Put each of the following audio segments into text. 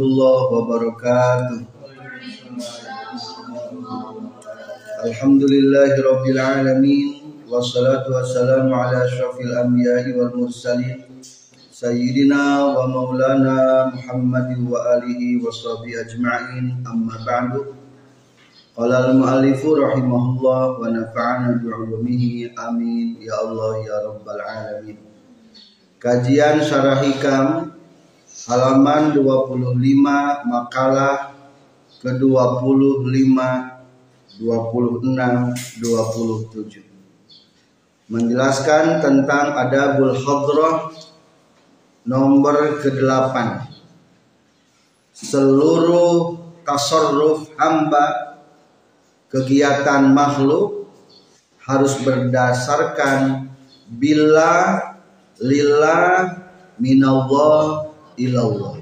Warahmatullahi wabarakatuh. Alhamdulillahi rabbil alamin wassalatu wassalamu ala asyrafil anbiya'i wal mursalin sayyidina wa maulana Muhammadin wa alihi wa sahbihi ajma'in amma ba'du. Qala al-mu'allifu rahimahullah wa nafa'ana bi'ulumihi amin ya Allah ya rabbal alamin. Kajian Syarah Hikam halaman 25 makalah ke-25 26 27 menjelaskan tentang adabul hadrah nomor ke-8 seluruh tasarruf hamba kegiatan makhluk harus berdasarkan bila lillah minallah ilallah.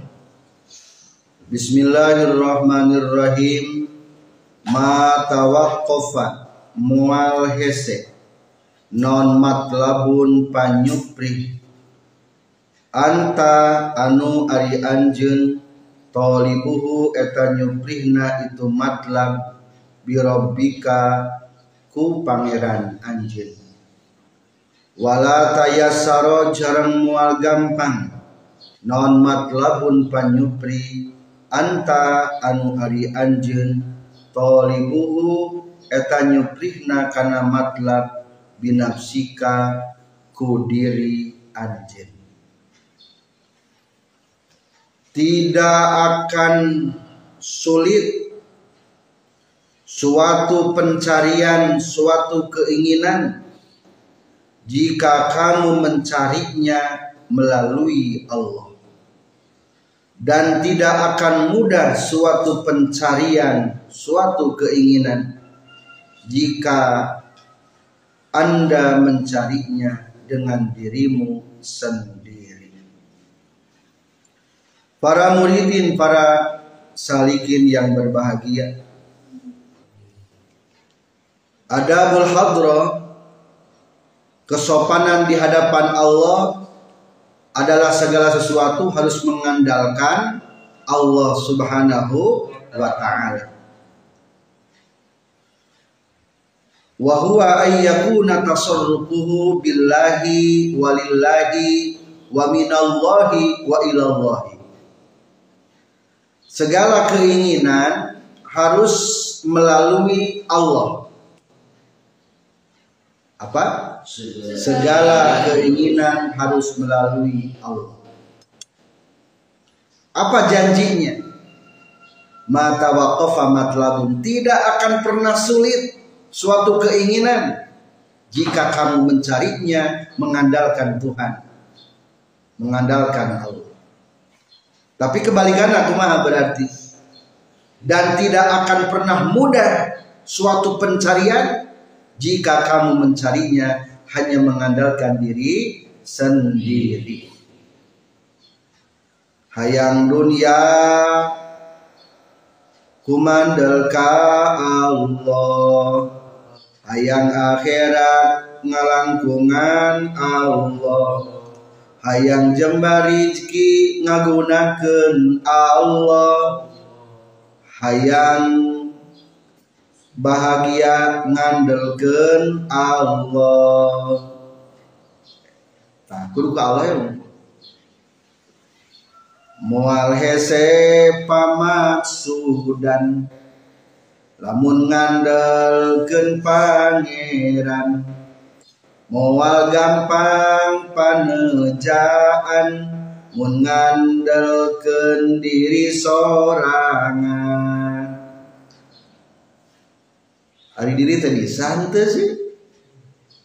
Bismillahirrahmanirrahim. Ma tawaqqafa mual hese. Non matlabun panyupri. Anta anu ari anjeun tolibuhu eta nyuprihna itu matlab birabbika ku pangeran anjeun. Wala tayassara jarang mual gampang non matlabun panyupri anta anu ari anjeun tolibuhu eta nyuprihna kana matlab binafsika ku diri anjeun. Tidak akan sulit suatu pencarian suatu keinginan jika kamu mencarinya melalui Allah dan tidak akan mudah suatu pencarian, suatu keinginan jika Anda mencarinya dengan dirimu sendiri. Para muridin, para salikin yang berbahagia. Adabul hadra kesopanan di hadapan Allah adalah segala sesuatu harus mengandalkan Allah Subhanahu wa taala. Wa huwa ay yakuna tasarrufuhu billahi walillahi wa minallahi wa ilallahi. Segala keinginan harus melalui Allah. Apa? Segala keinginan harus melalui Allah. Apa janjinya? Mata waqafa matlabun. Tidak akan pernah sulit suatu keinginan jika kamu mencarinya mengandalkan Tuhan. Mengandalkan Allah. Tapi kebalikan aku maha berarti. Dan tidak akan pernah mudah suatu pencarian jika kamu mencarinya hanya mengandalkan diri sendiri. Hayang dunia kumandel ka Allah. Hayang akhirat ngalangkungan Allah. Hayang jembar rezeki ngagunakeun Allah. Hayang bahagia ngandelkeun Allah. Nah, kudu ka Allah ya. Moal hese pamaksudan lamun ngandelkeun pangeran moal gampang panejaan mun ngandelkeun diri sorangan Hari diri teh bisa ente sih.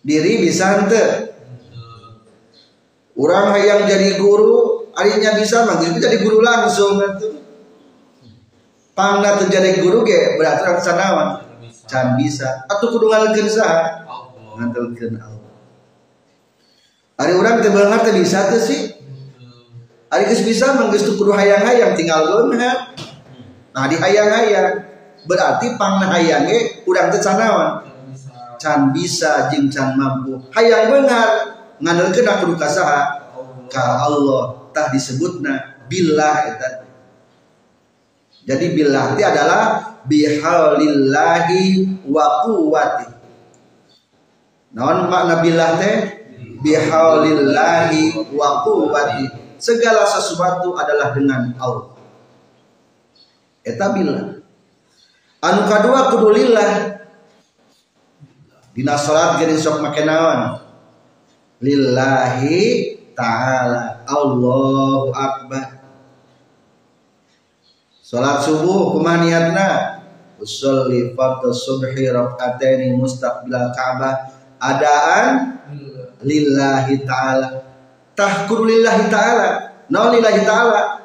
Diri bisa ente. Orang yang jadi guru, harinya bisa manggil jadi guru langsung itu. Pangna terjadi guru ge berarti orang sanawan. Can bisa. Atau kudu ngalkeun saha? Ngandelkeun Allah. Hari orang teh beunghar teh bisa teh sih. Hari geus bisa mah geus kudu hayang-hayang tinggal leunhat. Nah di hayang-hayang berarti pangna hayang ge urang teh sanawan. Can bisa jeung can mampu. Hayang beunghar ngandelkeun kudu ka saha? Ka Allah tah disebutna billah itu jadi billah itu adalah bihaulillahi wa quwwati naon makna billah teh bihaulillahi wa quwwati segala sesuatu adalah dengan Allah eta billah anu kadua kudu lillah dina salat geuning sok make naon lillahi ta'ala Allahu akbar Salat subuh kumaha niatna? Usolli fardhu subhi rakaataini mustaqbil Ka'bah adaan lillahi taala. Tahkur lillahi taala. Naon lillahi taala?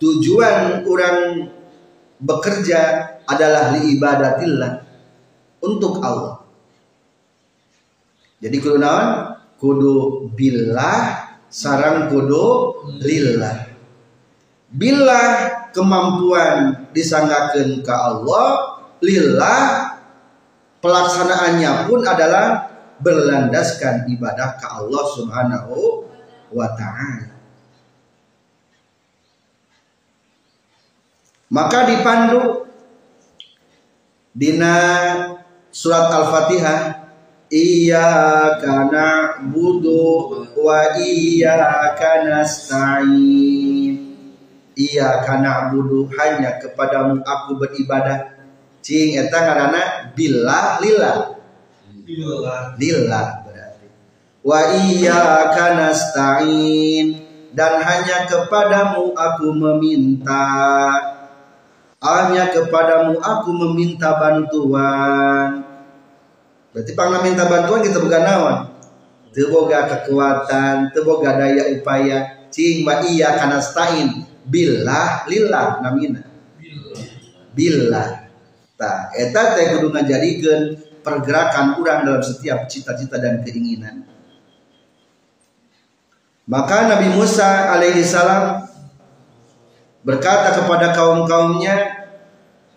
Tujuan orang bekerja adalah li ibadatillah untuk Allah. Jadi kudu naon? Kudu billah sarang kudu lillah. Billah kemampuan disanggakan ke Allah lillah pelaksanaannya pun adalah berlandaskan ibadah ke Allah Subhanahu wa taala. Maka dipandu dina surat Al-Fatihah Iyyaka na'budu wa iyyaka nasta'in Iya karena budu hanya kepadamu aku beribadah. Cing eta ngaranna billah lillah. Lillah berarti. Wa iya nasta'in dan hanya kepadamu aku meminta. Hanya kepadamu aku meminta bantuan. Berarti pangna minta bantuan kita bukan nawan. Teboga kekuatan, teboga daya upaya. Cing wa iya kanastain billah lillah namina billah ta eta teh kudu ngajadikeun pergerakan orang dalam setiap cita-cita dan keinginan maka Nabi Musa alaihi salam berkata kepada kaum-kaumnya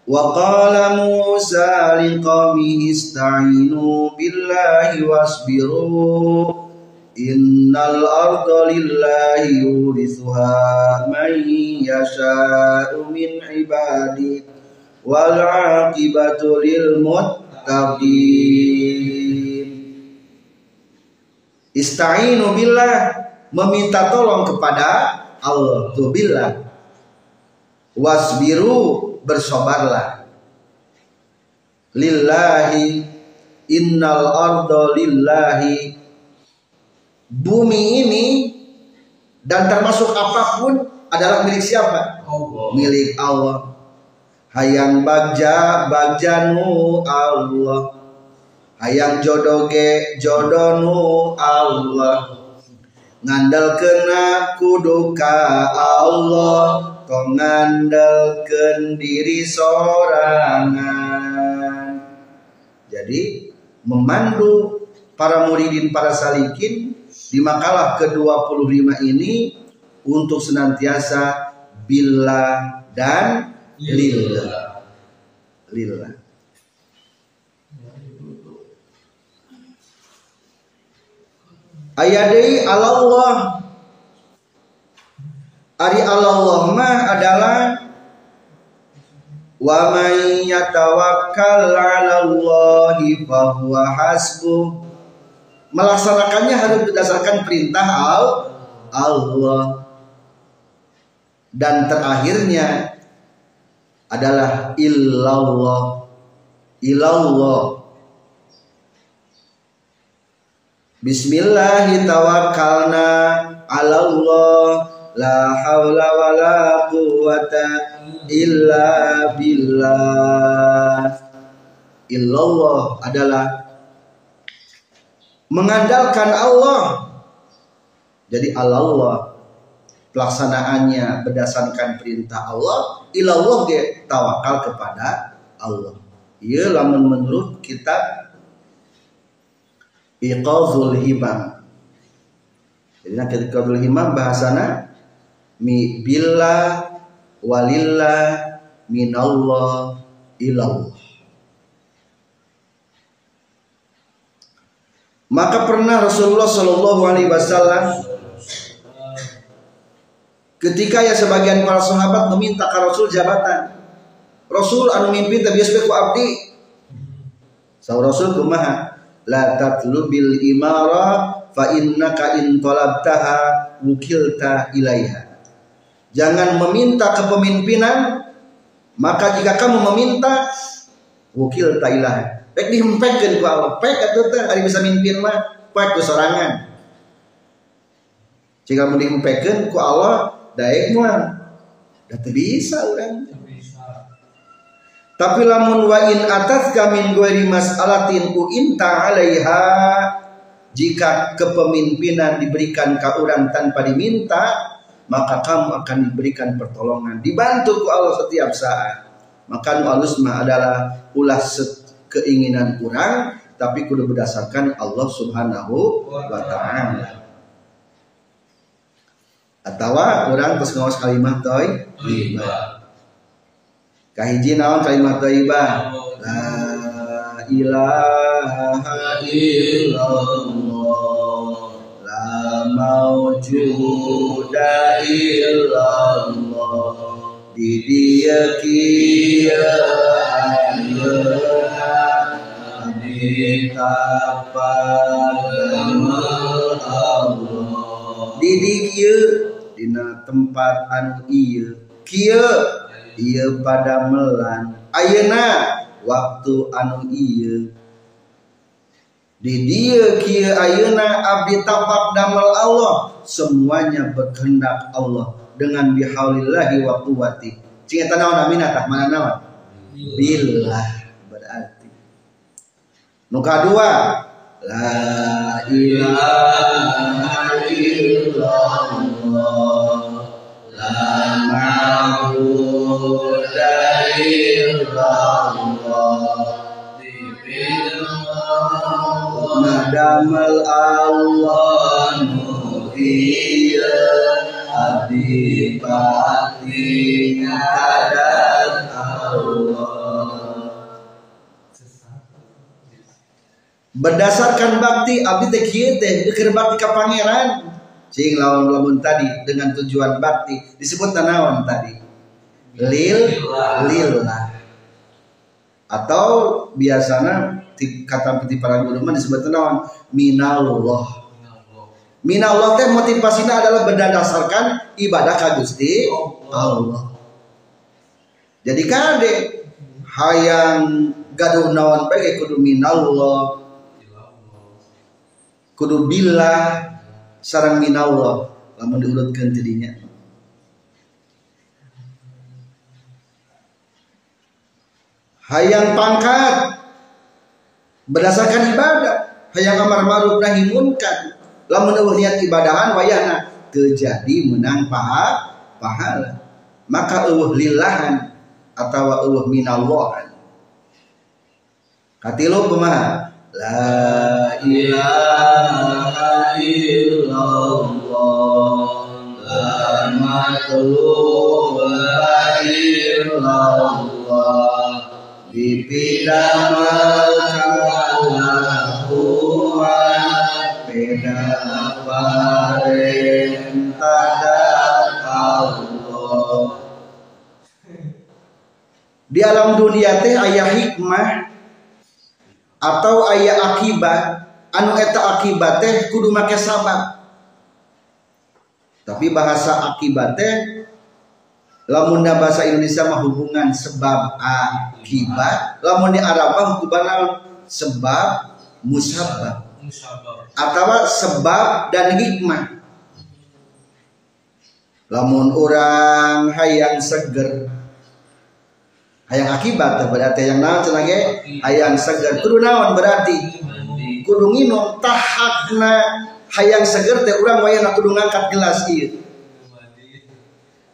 wa qala Musa liqaumihi ista'inu billahi wasbiru Innal arda lillahi yurithuha man yasha'u min ibadi wal aqibatu lil muttaqin. Ista'inu billah meminta tolong kepada Allah. Tu billah wasbiru bersabarlah lillahi innal arda lillahi bumi ini dan termasuk apa pun adalah milik siapa? Allah. Milik Allah. Hayang bagja bagjanu Allah. Hayang jodoge jodonu Allah. Ngandel kena kuduka Allah. Tong ngandel diri sorangan. Jadi memandu para muridin para salikin di makalah ke-25 ini untuk senantiasa bila dan lillah. Lillah. Ayadai Allah Ari Allah mah adalah wa may yatawakkal 'ala Allah fa huwa hasbuh melaksanakannya harus berdasarkan perintah Allah. Dan terakhirnya adalah illallah. Illallah. Bismillahirrahmanirrahim. Ala Allah la haula wala quwata illa billah illallah adalah mengandalkan Allah. Jadi Allah pelaksanaannya berdasarkan perintah Allah, ilallah dia tawakal kepada Allah. Iya lamun menurut kitab Iqazul Himam. Jadi nak Iqazul Himam bahasana mi billah walillah minallah ilallah. Maka pernah Rasulullah Shallallahu Alaihi Wasallam ketika ya sebagian para sahabat meminta ke Rasul jabatan. Rasul anu mimpi tapi ku abdi. Sa Rasul kumaha? La tatlubil imara fa innaka in talabtaha wukilta ilaiha jangan meminta kepemimpinan maka jika kamu meminta wukilta ilaiha pek dihempekkeun ku Allah pek atuh ari bisa mimpin mah pek ku sorangan. Jika mau dihempekkeun ku Allah daek mah da bisa urang tapi lamun wa in atas kamin ghairi mas'alatin inta 'alaiha jika kepemimpinan diberikan ke orang tanpa diminta maka kamu akan diberikan pertolongan. Dibantu ku Allah setiap saat. Maka nu alus mah adalah ulah keinginan kurang tapi kudu berdasarkan Allah Subhanahu wa taala. Atau orang terus ngawas kalimat toy? Kahiji naon kalimat thayyibah la ilaha illallah la maujuda illallah di dia kia di dia dina tempat anu iya kia ia pada melan Ayeuna waktu anu iya di dia kia Ayeuna abdi tapak damel Allah semuanya berkehendak Allah dengan bihaulillahi wa quwwati. Cing eta naon amina tah mana naon billah berarti. Nu kadua la ilaha illallah Nadamal Allah nuhiya adipati kadat Allah Berdasarkan bakti abdi teh kieu teh bakti ka pangeran Cing lawan lamun tadi dengan tujuan bakti disebut tanawan tadi. Lil lillah. Atau biasanya kata peti para guru disebut tanawan minallah. Minallah teh motivasinya adalah berdasarkan ibadah ka Gusti Allah. Jadi kade hayang gaduh naon bae kudu minallah. Kudu billah sarang minallah lamun diurutkan jadinya hayang pangkat berdasarkan ibadah hayang amar ma'ruf nahi munkar. Lamun niat ibadahan wayahna terjadi menang paha pahala. Maka eueuh lillahan atau eueuh minallahan katilu kumaha? La ilaha illallah matluba illallah di alam dunia teh ayah hikmah atau ayah akibat anu eta akibat teh kudu make sabab tapi bahasa akibatnya lamun bahasa Indonesia mah hubungan sebab akibat lamun di Arab mah hubungan sebab musabab. Atau sebab dan hikmah. Lamun orang hayang seger hayang akibat berarti yang naon cenah hayang seger. Kudu naon berarti? Kudu nginum tahakna hayang seger teh urang wayah kudu ngangkat gelas ieu.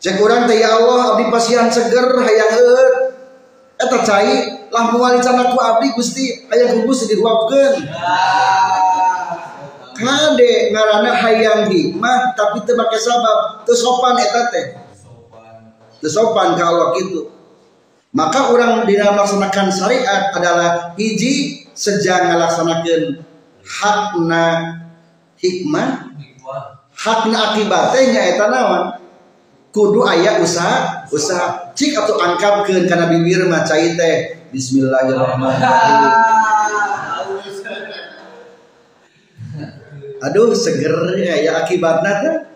Cek urang teh ya Allah abdi pasihan seger hayang eut. Eta cai lah moal ku abdi Gusti hayang kubus diruapkeun. Kade ngaranna hayang hikmah tapi teu make sabab. Teu sopan eta teh. Teu sopan kalau gitu maka orang dina melaksanakan syariat adalah hiji sejak melaksanakan hakna hikmah hakna akibatnya eta naon kudu ayat usaha usaha cik atau angkapkeun kana bibir mah cai teh bismillahirrahmanirrahim. Aduh seger ya akibatnya. teh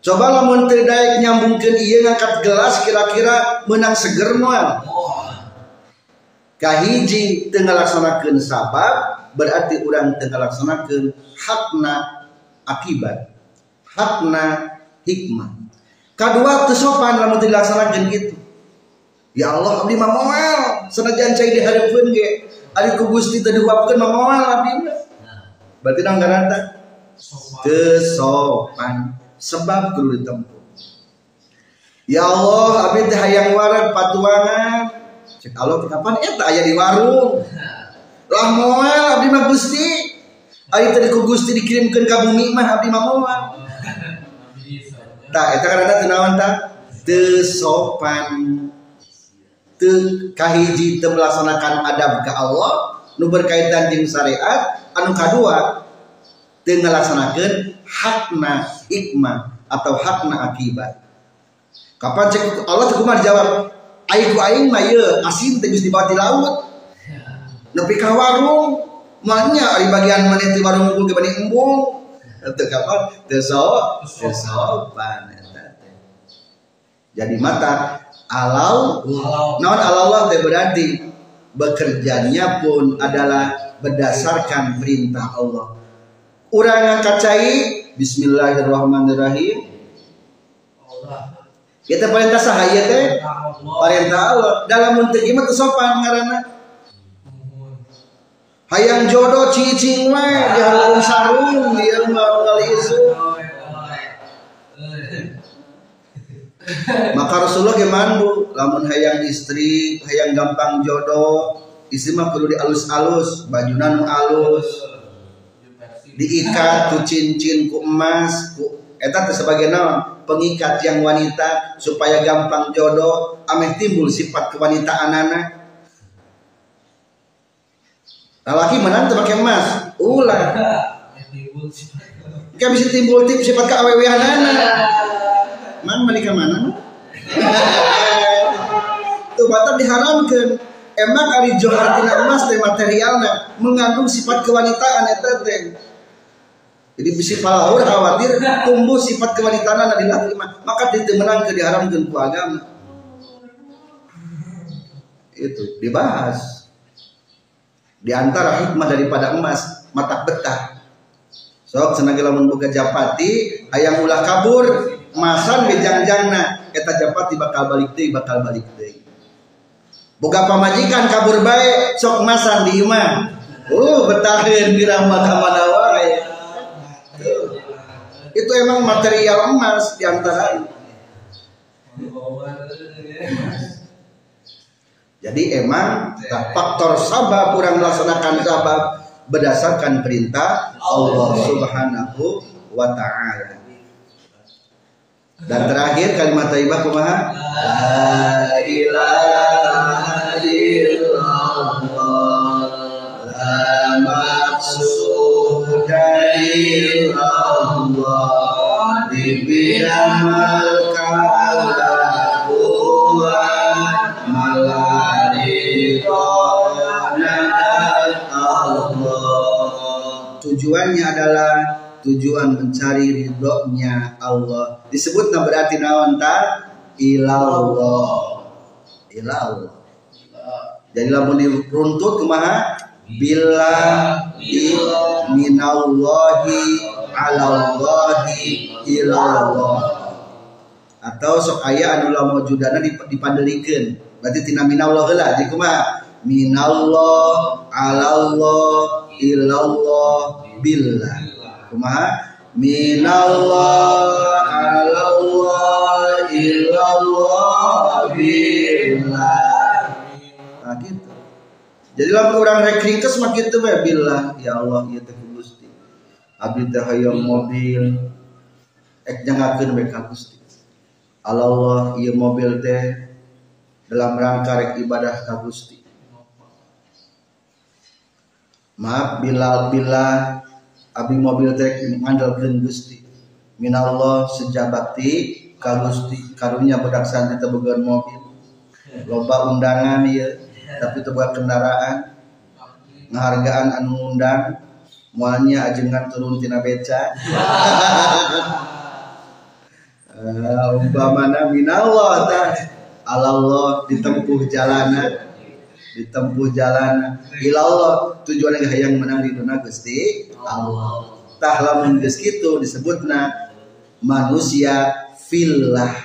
coba lamun teu daek nyambungkeun ieu ngangkat gelas kira-kira menang seger moal kahiji teu ngalaksanakeun sabab berarti orang teu ngalaksanakeun hakna akibat hakna hikmah. Kedua itu sopan lamun dilaksanakan gitu ya Allah abdi mah moal senajan cai dihareupeun ge ari ku Gusti teu diuapkeun mah moal abdi berarti nang garanta teu sopan sebab kudu ditempuh Ya Allah abdi teh hayang warak patuangan. Cek Allah kapan? Eta aya di warung. Lah moal abdi mah Gusti. Ari tadi ku Gusti dikirimkeun ka bumi mah abdi mah moal. Tak eta karena tenawan tak tesopan te kahiji te melaksanakan adab ke Allah nu berkaitan jeung syariat anu kadua te ngalaksanakeun hakna hikmah atau hakna akibat. Kapan cek Allah teh kumaha jawab aing ku aing mah ye asin teh geus dibawa ti laut. Nepi ka warung mahnya ari bagian maneh ti warung unggul ke bani embung. Teu kapan? Teu so teu sopan jadi mata alau naon Allah teh berarti bekerjanya pun adalah berdasarkan perintah Allah urang ngangkat cai bismillahirrahmanirrahim. Kita perintah sahaya teh. Perintah Allah. Dalam untuk iman sopan karena hayang jodoh cicing we di halung sarung dia mau kali isu. Maka Rasulullah gimana bu? Lamun hayang istri hayang gampang jodoh istri mah perlu dialus-alus bajunan alus diikat ku cincin ku emas ku eta sebagai naon pengikat yang wanita supaya gampang jodoh ameh timbul sifat kewanitaan anak Laki menang pakai emas, ulah. Gak bisa timbul tip sifat keawewean anak. Mang menikah mana? Tuh batal diharamkan. Emang ari johar tina emas teh materialna mengandung sifat kewanitaan eta teh. Jadi bisi palaur khawatir tumbuh sifat kewanitaan di laki maka dia menang ke diharamkan ku agama. Itu dibahas. Di antara hikmah daripada emas mata betah. Sok senang lamun boga japati ayam ulah kabur. Masan bejang-jangna eta japati bakal balik deui bakal balik deui. Boga pamajikan kabur bae sok masan di imah. Uh betaheun birama ka mana itu emang material emas di antara jadi emang faktor sabab kurang melaksanakan sabab berdasarkan perintah Allah Subhanahu wa taala. Dan terakhir kalimat thayyibah kumaha? La ilaha illallah la tujuannya adalah tujuan mencari ridhonya Allah. Disebut nah berarti naon ta ilallah. Ilallah. Jadi lamun diruntut kumaha? Bila minallahi alallahi ilallah atau sok aya anu lamun judana dipandelikeun berarti tina minallah heula jadi kumaha minallah alallah ilallah billah. Kumaha minallah alallah ilallah billah. Nah gitu. Jadi lamun orang rek ringkes mah kitu billah ya Allah ieu teh Gusti abdi teh mobil. Ek jangakeun we ka Gusti. Allah ieu mobil teh dalam rangka rek ibadah ka Gusti. Maaf bila bila abi mobil teh ngandalkeun Gusti. Minallah sejak bakti kagusti karunya budak santri tebogan mobil. Loba undangan ya tapi teboga kendaraan. Penghargaan anu undang mualnya ajengan turun tina beca. Uh, umpamana minallah ta Allah ditempuh jalanan ditempuh jalanan ilallah tujuan yang menang di dunia Gusti Allah. Tah lamun geus kitu disebutna manusia filah.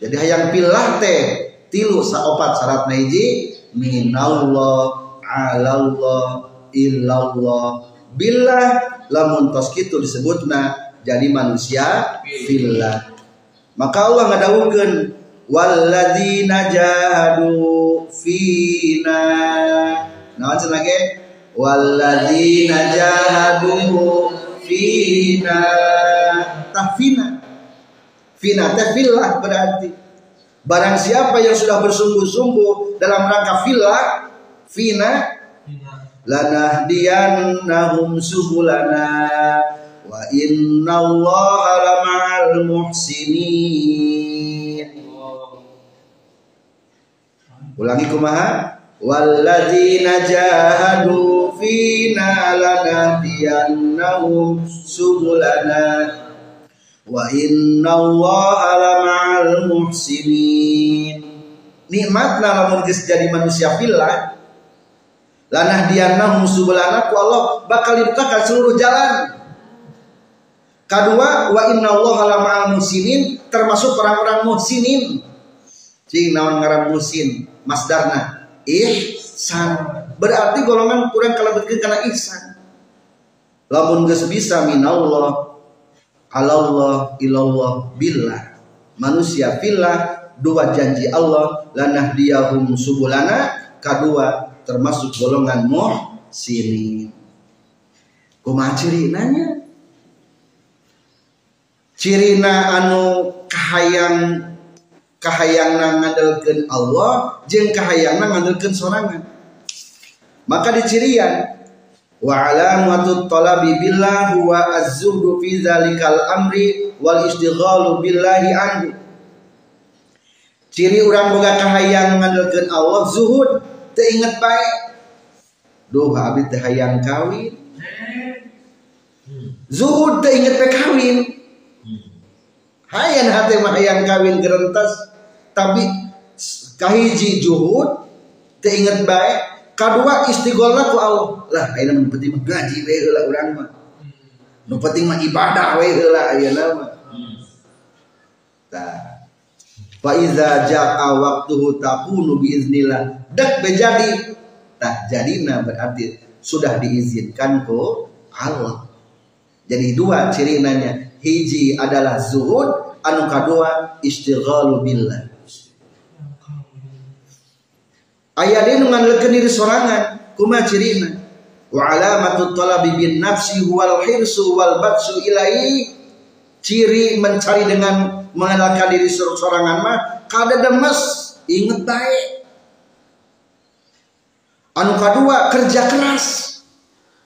Jadi hayang filah teh tilu saopat syarat hiji minallah alallah illallah. Billah lamun tos kitu disebutna jadi manusia filah maka Allah ngadawukeun walladzina jahadu fina. Naon lagi walladzina jahadu fina. Tafina fina. Tafillah berarti. Barang siapa yang sudah bersungguh-sungguh dalam rangka filah fina lanahdiyannahum subulana wa inna allaha lama'al muhsinin. Ulangi kumaha? Walladzina jahadu fina lanahdiyannahum subulana wa inna allaha lama'al muhsinin. Nikmatna lamun geus jadi manusia fillah lanah dianahum subulana ku Allah bakal dibukakan seluruh jalan. Kedua wa inna allaha lama'al muhsinin termasuk orang-orang muhsinin. Cing naon ngaran muhsin? Masdarna. Ihsan. Berarti golongan kurang kalebetkeun kana ihsan. Lamun geus bisa minallah alallah ilallah billah. Manusia fillah dua janji Allah lanah diahum subulana. Kedua termasuk golongan muhsinin. Kumaha nanya cirina anu kahayang kahayangna ngandelkeun Allah jeung kahayangna ngandelkeun sorangan. Maka dicirian wa alamatu talabi billah huwa az-zuhdu fi zalikal amri wal istighalu billahi anhu. Ciri orang boga kahayang ngandelkeun Allah zuhud teu inget bae duh abdi teh hayang kawin. Zuhud teu inget bae kawin. Hayang hate mah hayang kawin gerentas. Tapi kahiji juhud teu inget bae kedua istigholna ku Allah. Lah ayeuna nu penting mah ngaji we heula urang mah. Nu penting mah ibadah we heula ayeuna mah. Tah fa iza jaa waqtuhu takunu biiznillah. Dak bejadi tah jadina berarti sudah diizinkan ku Allah. Jadi dua ciri nanya. Hiji adalah zuhud anu kedua istighalu billah. Ayat ini ngandalkeun diri sorangan. Kuma cirina wa alamatu talabi bin nafsi wal hirsu wal batsu ilai ciri mencari dengan mengandalkan diri sorangan mah kada demes inget baik. Anu kedua kerja keras.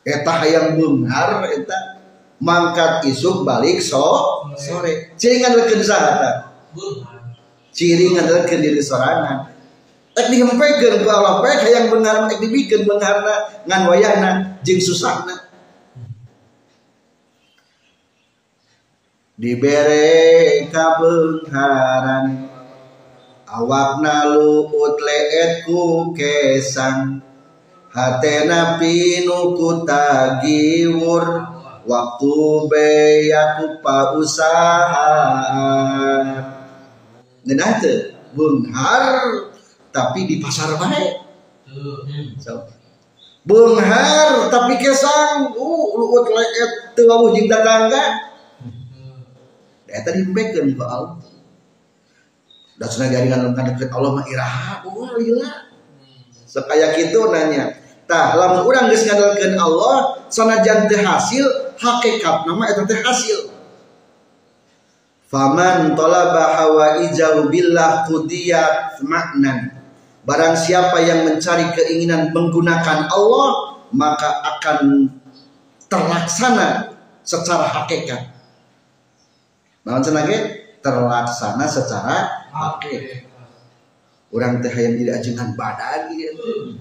Eta hayang beunghar eta. Mangkat isuk balik so sore. Ciri ngandalkeun saha ciri ngandalkeun diri sorangan Ek dihempekeun ku Allah pek hayang beungar ek dibikeun beungarna ngan wayahna jeung susahna. Dibere kabeungharan awakna luut leet ku kesang. Hatena pinu ku tagiwur. Waktu beyaku pausahaan ngeunah teu beunghar tapi di pasar baik. So. Beunghar tapi kesang, uh luut leet teu wawuh jeung tetangga. Eta dihempekeun ku Allah. Da cenah garingan kan deket Allah mah iraha oh lila. Sekaya kitu nanya. Tah lamun urang geus ngandalkeun Allah sanajan teu hasil hakikat nama eta teh hasil. Faman talaba hawaijahu billah qudiyat maknan Barang siapa yang mencari keinginan menggunakan Allah maka akan terlaksana secara hakikat. Naon senage terlaksana secara hakik orang teh hayang jadi ajengan badan gitu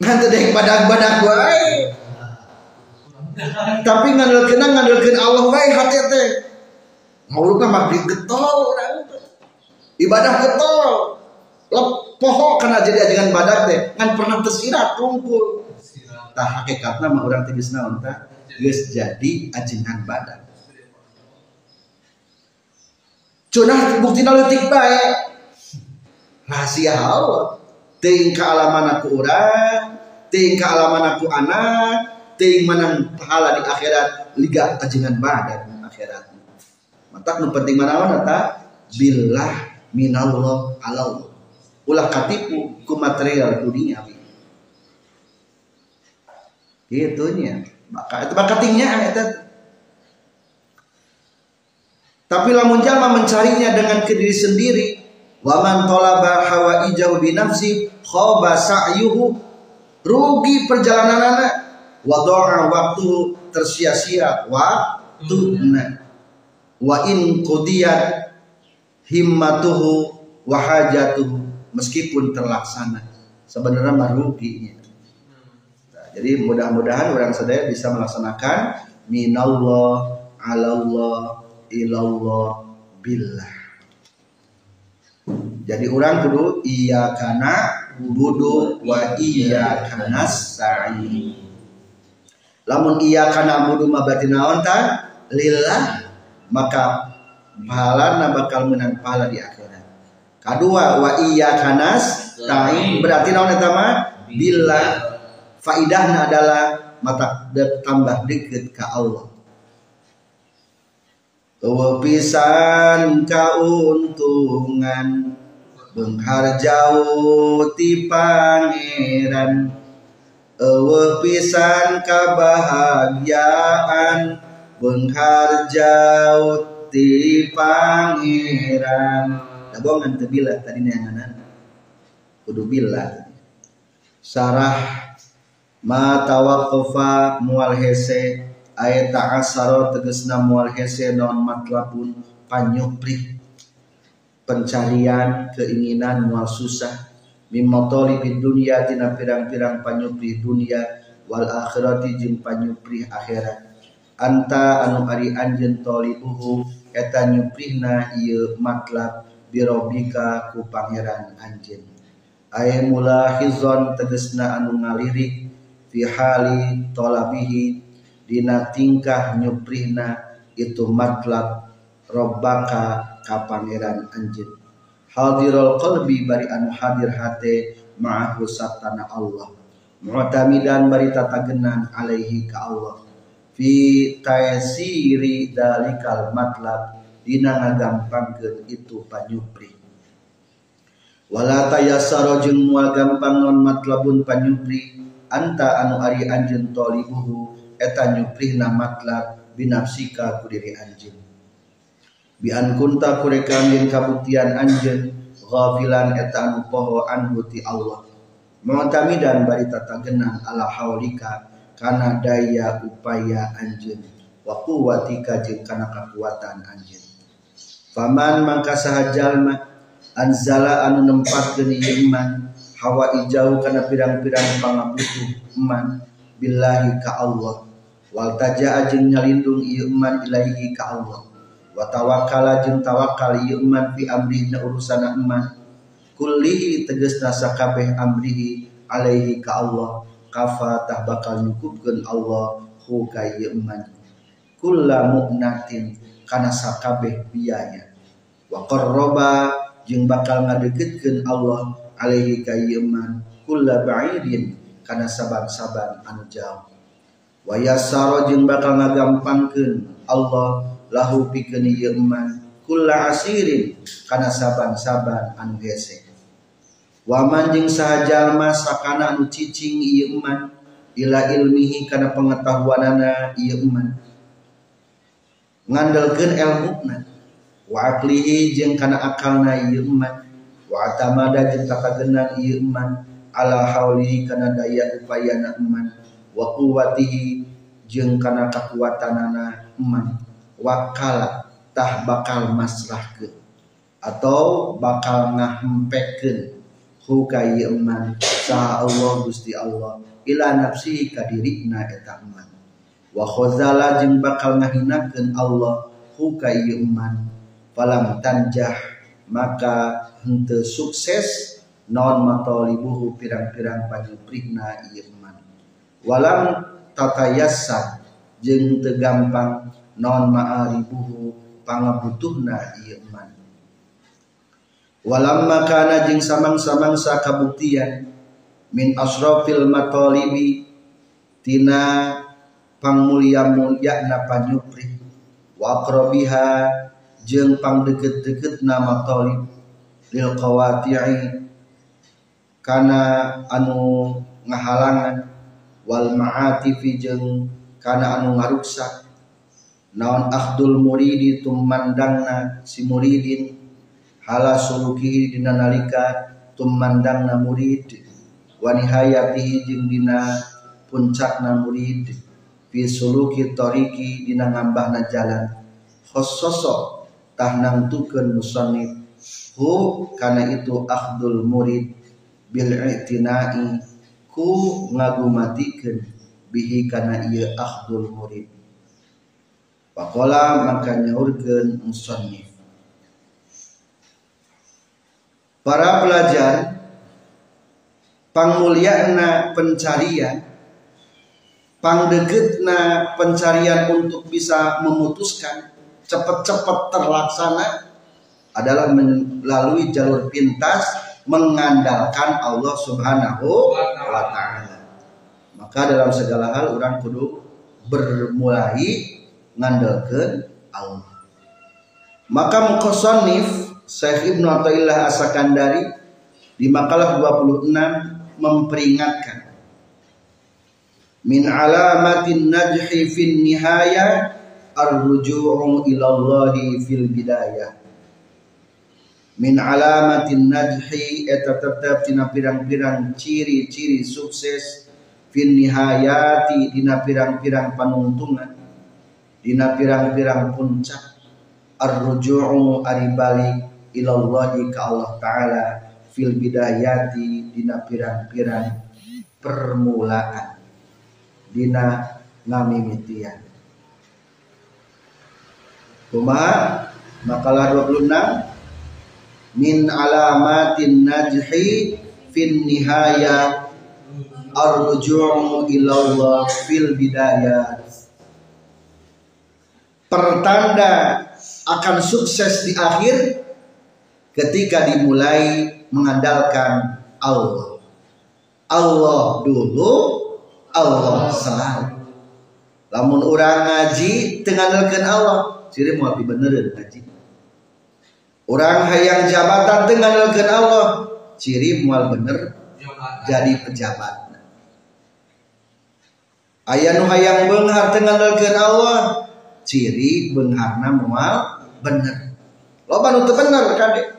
nanti deh badak-badak wae tapi ngandalkeun ngandalkeun Allah wae hati teh. Mau mah getol orang ibadah getol. Lepoho karena jadi ajengan badak teh. Ngan pernah tersirat tungkul tah hakikatna mah urang teh geus naon tah? Geus jadi ajengan badak Cunah bukti leutik bae. Rahasia Allah. Ting kealaman aku orang, ting kealaman aku anak, ting menang pahala di akhirat liga ajengan badan akhirat. Mata nu penting mana ta? Billah minallah Allah. Ulah katipu ku material dunia. Gitunya. Maka itu bakatingnya itu tapi lamun jalma mencarinya dengan ke diri sendiri, wa man talaba hawaijahu bi nafsi khaba sa'yuhu rugi perjalananana wa doa waktu tersia-sia waktuna wa in qudiyat himmatuhu wa hajatuhu meskipun terlaksana. Sebenarnya meruginya nah, jadi mudah-mudahan orang sedaya bisa melaksanakan minallah alallah ilallah billah. Jadi orang kudu iya kana budu wa iya kana sa'i. Lamun iya kana budu mah berarti naon ta? Lillah. Maka pahala bakal menang pahala di akhirat. Kedua wa iya kana sa'i. Berarti naon eta mah? Billah. Faidahna adalah mata tambah deket ke Allah pisan kauntungan Bengharjau ti pangeran. Ewe kebahagiaan Bengharjau ti pangeran. Dabongan teu bila tadi neanganan Kudu bila Sarah ma tawaqafa mual hese ayat ta'asaro tegesna mual hese non matlabun panyupri pencarian keinginan mual susah. Mimotoli di dunia tina pirang-pirang panyupri dunia. Wal akhirati jeung panyupri akhirat. Anta anu ari anjeun tolibuhu eta nyuprihna ieu matlab birobika ku pangeran anjeun. Ay mulahizon tegesna anu ngalirik fi hali tolabihi dina tingkah nyuprihna itu matlab robbaka ka pangeran anjeun. Hadirul qalbi bari anu hadir hate ma'ahu satana Allah. Mu'tamidan bari tatagenan alaihi ka Allah. Fi taysiri dalikal matlab dina ngagampangkeun itu panyupri wala tayassara jeung moal gampang non matlabun panyupri anta anu ari anjeun tolibuhu eta nyuprihna matlab binafsika ku diri anjeun bi an kunta kurekan din kabuktian anjeun ghafilan eta anu poho anhu ti Allah. Mu'tamidan bari tatagenan ala haulika kana daya upaya anjeun wa quwwatika jeung kana kekuatan anjeun. Faman mangka saha jalma anzala anu nempatkeun iman hawa ijau kana pirang-pirang pangabutuh iman billahi ka Allah wal taja ajeng nyalindung ieu iman ilahi ka Allah. Wa tawakkala jeung tawakal ieu iman fi amri na urusana iman. Kullihi tegasna sakabeh amrihi alaihi ka Allah. Kafa tah bakal nyukupkeun Allah hu ka ieu iman kulla mu'natin kana sakabeh biaya wa qarraba jeung bakal ngadegitkeun Allah alaihi ka ieu iman kulla ba'idin kana saban-saban anu jauh wa yassara jeung bakal ngagampangkeun Allah lahu pikeun ieu iman kulla asirin kana saban-saban anu hese wa man jeung saha jalma sakana anu cicing ieu iman ila ilmihi kana pengetahuanana ieu iman ngandalkeun ilmuna wa aqlihi jeung kana akalna ieu iman wa atamada jeung takagenan ieu iman ala haulihi kana daya upayana iman wa quwwatihi jeung kana kekuatanana iman. Wakala tah bakal masrah ke atau bakal ngahempekeun hu eman sa Allah Gusti Allah. Ila nafsi ka dirina eta eman wa khazala jeung bakal ngahinakeun Allah hu eman falam tanjah maka henteu sukses. Non matolibuhu pirang-pirang prihna ieu walam tatayassa jeung teu gampang non ma'aribuhu pangabutuhna ieu eman walamma kana jeung samang-samangsa kabuktian min asrafil matalibi tina pangmulia mulia na panyupri. Wa aqrabiha jeung pangdeket-deket na matalib lil qawati'i kana anu ngahalangan wal ma'atifi jeung kana anu ngaruksak. Naon akhdul muridi tumandangna si muridin. Hala suluki dina nalika tumandangna murid. Wa nihayatihi jeung dina puncakna murid. Fi suluki tariki dina ngambahna jalan. Khossoso tah nangtukeun musannif. Hu kana itu akhdul murid. Bil i'tina'i ku ngagumatikeun bihi kana ieu akhdul murid. Pakola maka nyaurkeun musannif. Para pelajar pangmuliana pencarian pangdeketna pencarian untuk bisa memutuskan cepat-cepat terlaksana adalah melalui jalur pintas mengandalkan Allah Subhanahu wa taala. Maka dalam segala hal orang kudu bermulai ngandalkan Allah. Maka mukosonif Syekh Ibnu Athaillah Asakandari di makalah 26 memperingatkan min alamatin najhi fin nihaya ar-ruju'u ila fil bidayah min alamatin najhi eta tetap tina pirang-pirang ciri-ciri sukses. Fin nihayati dina pirang-pirang panuntungan. Dina pirang-pirang puncak. Ar-ruju'u ari balik ilallahi ka Allah taala. Fil bidayati dina pirang-pirang permulaan. Dina ngamimitian. Kumaha? Makalah 26 min alamatin najhi fin nihaya arju'u ilallah fil bidayat pertanda akan sukses di akhir ketika dimulai mengandalkan Allah. Allah dulu, Allah selalu. Lamun orang ngaji tengandalkan Allah, ciri mau benerin ngaji. Orang hayang jabatan tengandalkan Allah, ciri mual bener jadi pejabat. Ayah nu hayang benghar tengandalkan Allah, ciri bengharna mual bener. Loba nu bener kadek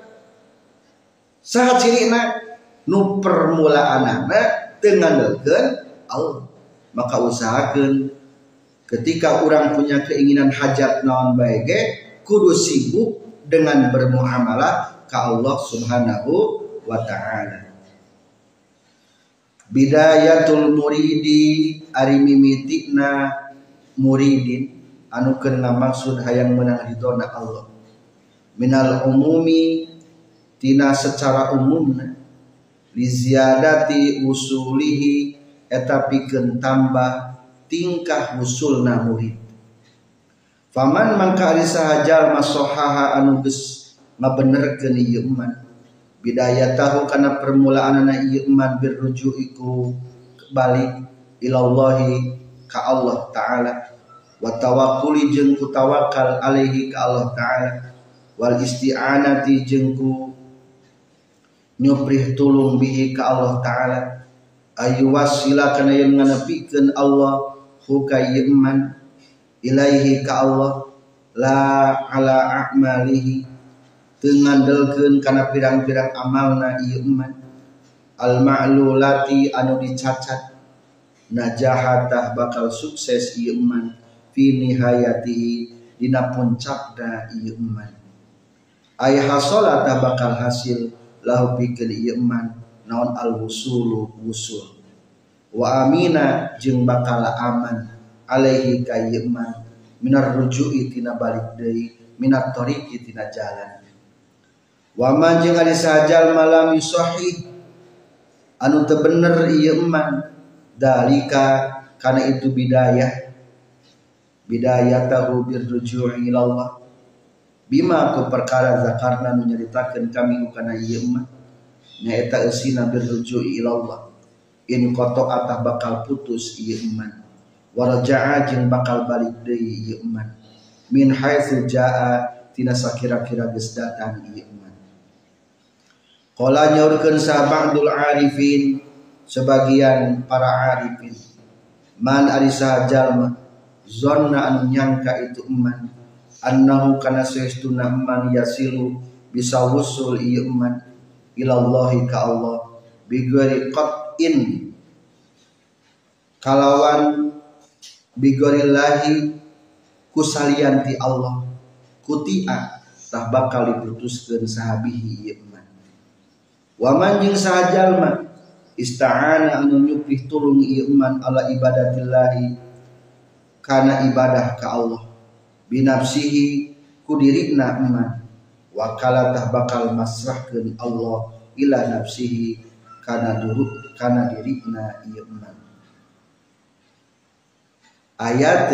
saha cirina? Nu permulaanana dengan dengan Allah. Maka usahakan ketika orang punya keinginan hajat naon baik kudu sibuk dengan bermuamalah ke Allah Subhanahu wa taala. Bidayatul muridi ari mimitikna muridin. Anu kena maksud hayang menang ridona Allah. Minal umumi tina secara umum liziadati usulihi eta pikeun tambah tingkah usulna murid faman mangka ari sahajal masohaha anu geus ngabenerkeun ieu iman. Bidayatahu kana permulaanana ieu iman birruju'iku balik ilallahi ka Allah taala. Wa tawakkuli jeung kutawakal alaihi ka Allah taala. Wal isti'anati jeung ku nyuprih tulung bihi ka Allah taala. Ayu wasila kana yang Allah hu ka iman ilaihi ka Allah la ala a'malihi. Teu ngandelkeun kana pirang-pirang amalna ieu iman. Al ma'lulati anu dicacat najahatah bakal sukses ieu iman. Fi nihayatihi dina puncakna ieu iman. Ay hasola bakal hasil lahu pikeun ieu iman. Naon al wusulu wusul wa amina jeung bakal aman alaihi ka ieu iman minar ruju'i tina balik deui minat tariqi tina jalan. Wa man jeung ari sajal malam sahih anu teu bener ieu iman dalika karena itu bidayah bidayah tahu birruju'i ilallah bima ku perkara zakarna nu kami kana ieu mah nyaeta eusina birruju'i ilallah. In koto atah bakal putus ieu iman waraja'a jeung bakal balik deui ieu iman min haitsu jaa tina sakira-kira geus datang ieu iman qala nyaurkeun sahabul arifin sebagian para arifin. Man arisa jalma zonna anu nyangka itu eman. Annahu kana saestuna eman yasilu bisa wusul ieu eman. Ilallahi ka Allah bigori in kalawan bigorillahi kusalianti Allah. Kutia tah bakal diputuskeun sahabihi ieu eman waman jeung sahajalma ista'ana anu nyupih tulung ieu iman ala ibadatillahi kana ibadah ka Allah. Binafsihi kudirina iman. Wa kalatah bakal masrahkeun Allah ila nafsihi kana duruk kana dirina ieu iman ayat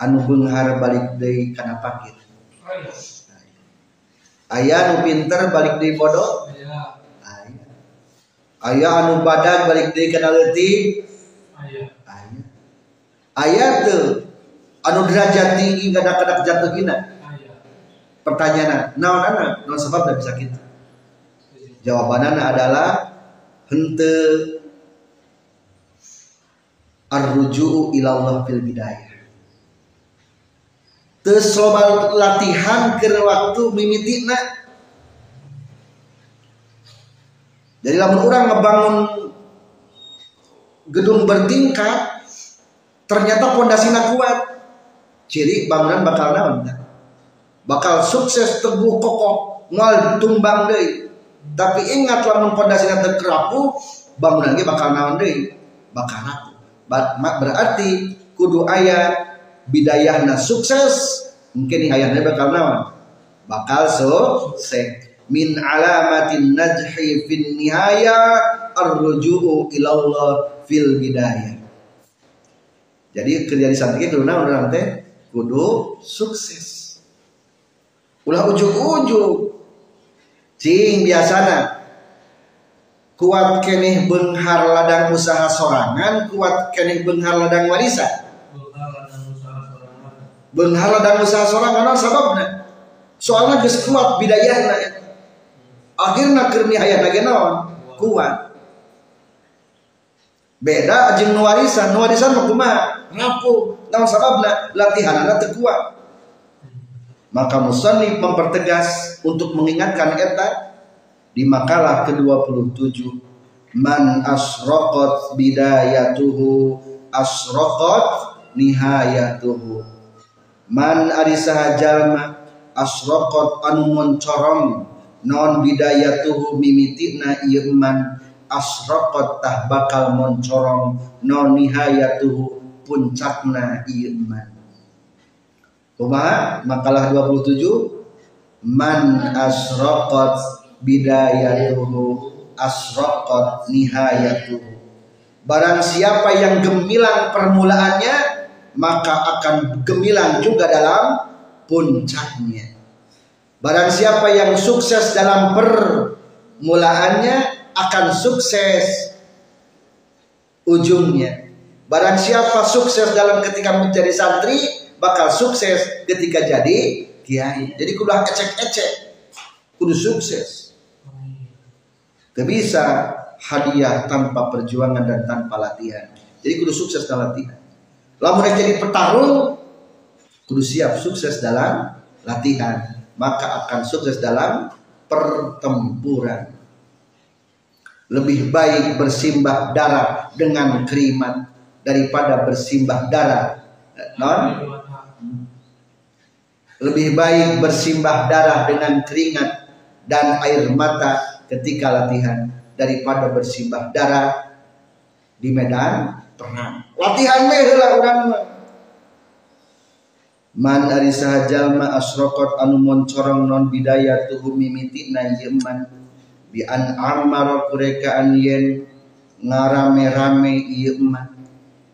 anu beunghar balik deui kana pakir. Aya nu pinter balik deui bodoh ayah. Anu badan balik deui kana leutik aya aya tuh anu derajat tinggi kada-kada jatuh gina. Pertanyaan naon anak naon sebab bisa kita jawabannya adalah hente arruju'u ilallah fil bidayah Terus latihan ke waktu mimitina Jadi lamun orang ngebangun gedung bertingkat ternyata pondasinya kuat. Ciri bangunan bakal naon Bakal sukses teguh kokoh ngal tumbang deui. Tapi ingat lamun pondasinya teu kerapu, bangunan ge bakal naon deui? Bakal rapuh. Berarti kudu aya bidayahna sukses, mungkin ayahnya bakal naon? Bakal sukses. Min alamatin najhi fin nihaya arruju'u ilallah fil bidayah. Jadi kerja di santri kudu naon teh kudu sukses. Ulah ujug-ujug cing biasana kuat keneh benghar ladang usaha sorangan kuat keneh benghar ladang warisan. Benghar ladang usaha sorangan. Sababna? Soalnya geus kuat bidayahna akhirnya kerni ayah lagi naon? Kuat. Beda aja nuwarisan nuwarisan mah kumaha? Ngapu? Naon sababna? Latihan teu kuat. Maka musannif mempertegas untuk mengingatkan eta di makalah ke-27 man asraqat bidayatuhu asraqat nihayatuhu. Man ari jalma asraqat anu moncorong non bidayatuhu mimitina iman asraqat tah bakal moncorong non nihayatuhu puncakna iman kumaha? Makalah 27 man asraqat bidayatuhu asraqat nihayatuhu barang siapa yang gemilang permulaannya maka akan gemilang juga dalam puncaknya Barang siapa yang sukses dalam permulaannya akan sukses ujungnya. Barang siapa sukses dalam ketika menjadi santri bakal sukses ketika jadi kiai. Jadi kudu ecek-ecek, kudu sukses. Gak bisa hadiah tanpa perjuangan dan tanpa latihan. Jadi kudu sukses dalam latihan. Lalu jadi petarung, kudu siap sukses dalam latihan maka akan sukses dalam pertempuran. Lebih baik bersimbah darah dengan kerimat daripada bersimbah darah non lebih baik bersimbah darah dengan keringat dan air mata ketika latihan daripada bersimbah darah di medan perang. Latihan meh orang Man ari jalma asrokot anu moncorong non bidaya tuhu mimiti na yeman bi an amara kurekaan yen ngarame-rame yeman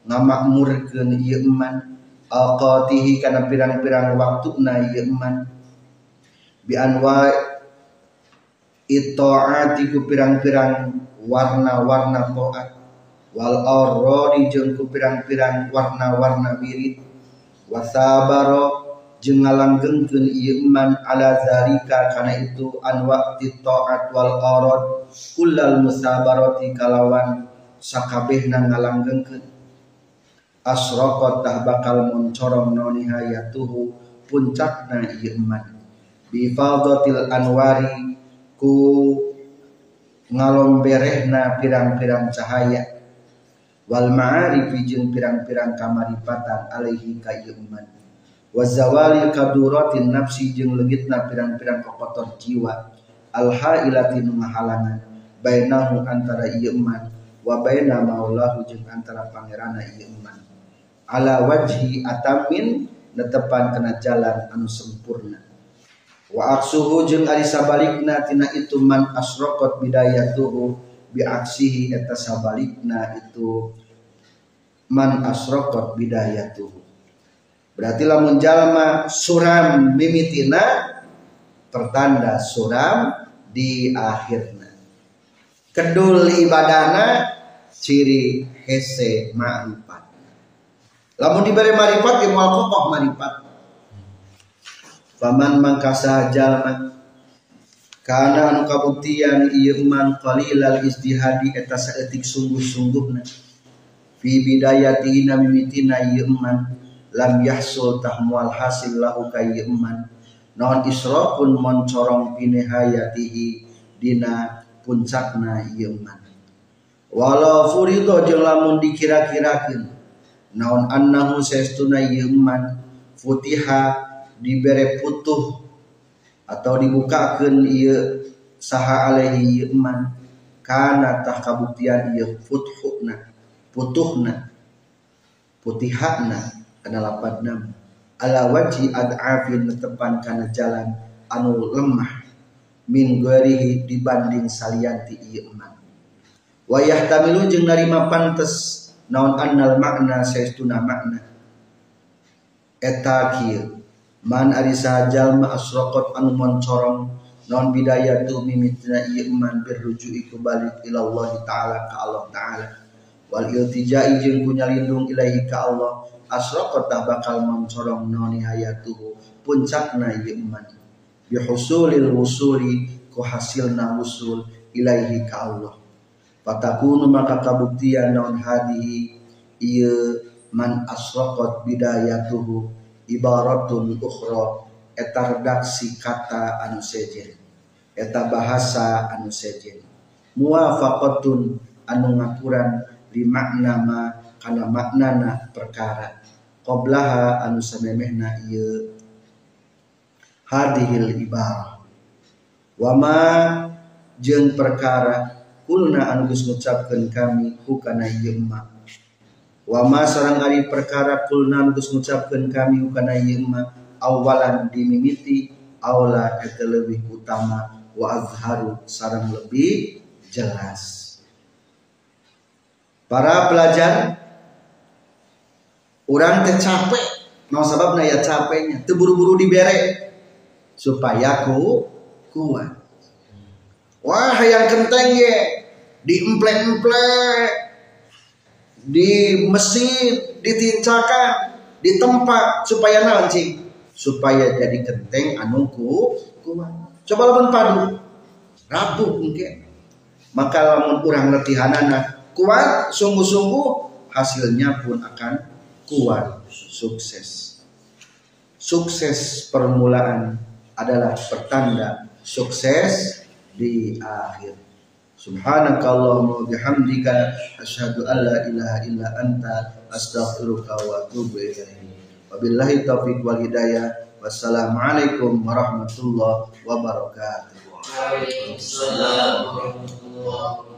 ngamakmurkeun yeman alqatihi kana pirang-pirang waktu na yeman bi anwa itaati ku pirang-pirang warna-warna taat wal aurori jeung ku pirang-pirang warna-warna wirid. Wasabaro jeung ngalanggengkeun ieu iman ala zalika kana itu an waqti taat wal arad kullal musabarati kalawan sakabehna ngalanggengkeun asraqat tah bakal moncorong nonihayatuhu puncakna ieu iman bi fadatil anwari ku ngalomberehna pirang-pirang cahaya. Wal ma'arifi jeung pirang-pirang kamaripatan alaihi ka iman. Wa zawali kaduratin nafsi jeung leungitna pirang-pirang kokotor jiwa. Al hailati nu ngahalangan bainahu antara ieu iman wa baina maulahu jeung antara pangerana ieu iman. Ala wajhi atamin netepan kena jalan anu sempurna wa aksuhu jeung ari sabalikna tina itu man asraqat bidayatuhu bi aksihi eta sabalikna itu man asrokot bidayatuhu. Berarti lamun jalma suram mimitina pertanda suram di akhirna. Kedul ibadana ciri hese ma'rifat lamun diberi marifat ilmu kokoh marifat paman mangkasa jalma karena anu kabuktian ieu man qalilal istihadi eta saeutik sungguh-sungguhna. Fi bidayatina mimitina yeman lam yahsul tahmual hasil lahu kayyeman non isrofun moncorong pinehayatihi dina puncakna yeman walau furido jeung lamun dikira-kirakeun. Naon annahu saestuna yeman futiha dibere putuh atau dibukakeun ieu saha alaihi yeman kana tah kabuktian ieu futhuna putuhna putihakna kana lapadna ala wajhi ad'afin netepan kana jalan anu lemah min ghairihi dibanding salianti ieu eman. Wa yahtamilu jeung narima pantes naon annal makna saestuna makna? Eta kieu man ari sajal ma asraqat anu moncorong non bidayatu mimitina ieu iman berrujuk iku balik ila Allah taala ka Allah taala. Wal iltijai jeung punya lindung ilahi ka Allah asraqat bakal mencorong noni hayatuhu puncakna ieu iman. Bi husulil wusuli ku hasilna wusul ilaihi ka Allah. Fatakunu maka kabuktian naon hadihi ieu man asraqat bidayatuhu ibaratun ukhra eta redaksi kata anu sejen eta bahasa anu sejen muwafaqatun anu ngakuran di makna ma kana maknana perkara. Qoblaha anu samemehna ieu. Hadhil ibarah. Wama jeung perkara kulna anu geus ngucapkeun kami hukana ieu ma wama sareng ari perkara kulna anu geus ngucapkeun kami hukana ieu ma awalan dimimiti aula eta lebih utama wa azharu sareng lebih jelas. Para pelajar orang teh capek. Mau sebabnya ya capeknya? Terburu-buru dibere supaya ku kuat. Wah yang kenteng ya diemplek-emplek di mesin ditincakan di tempat supaya nanti supaya jadi kenteng anuku kuat. Coba lamun padu. Rapuh mungkin. Maka lamun kurang latihanana kuat sungguh-sungguh hasilnya pun akan kuat. Sukses. Sukses permulaan adalah pertanda sukses di akhir Subhanakallahumma bihamdika asyhadu an la ilaha illa anta astaghfiruka wa atubu ilaik. Wabillahi taufiq wal hidayah. Wassalamualaikum warahmatullahi wabarakatuh. Waalaikumsalam warahmatullahi wabarakatuh.